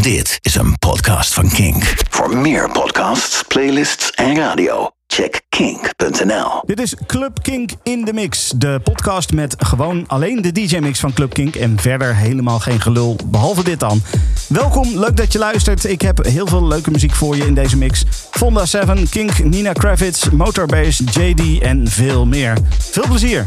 Dit is een podcast van Kink. Voor meer podcasts, playlists en radio, check kink.nl. Dit is Club Kink in de Mix. De podcast met gewoon alleen de DJ-mix van Club Kink. En verder helemaal geen gelul, behalve dit dan. Welkom, leuk dat je luistert. Ik heb heel veel leuke muziek voor je in deze mix. Fonda 7, Kink, Nina Kravitz, Motorbase, JD en veel meer. Veel plezier.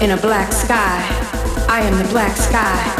In a black sky. I am the black sky.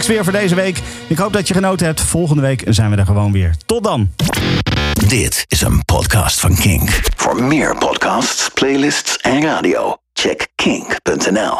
Mix weer voor deze week. Ik hoop dat je genoten hebt. Volgende week zijn we er gewoon weer. Tot dan. Dit is een podcast van Kink. Voor meer podcasts, playlists en radio, check kink.nl.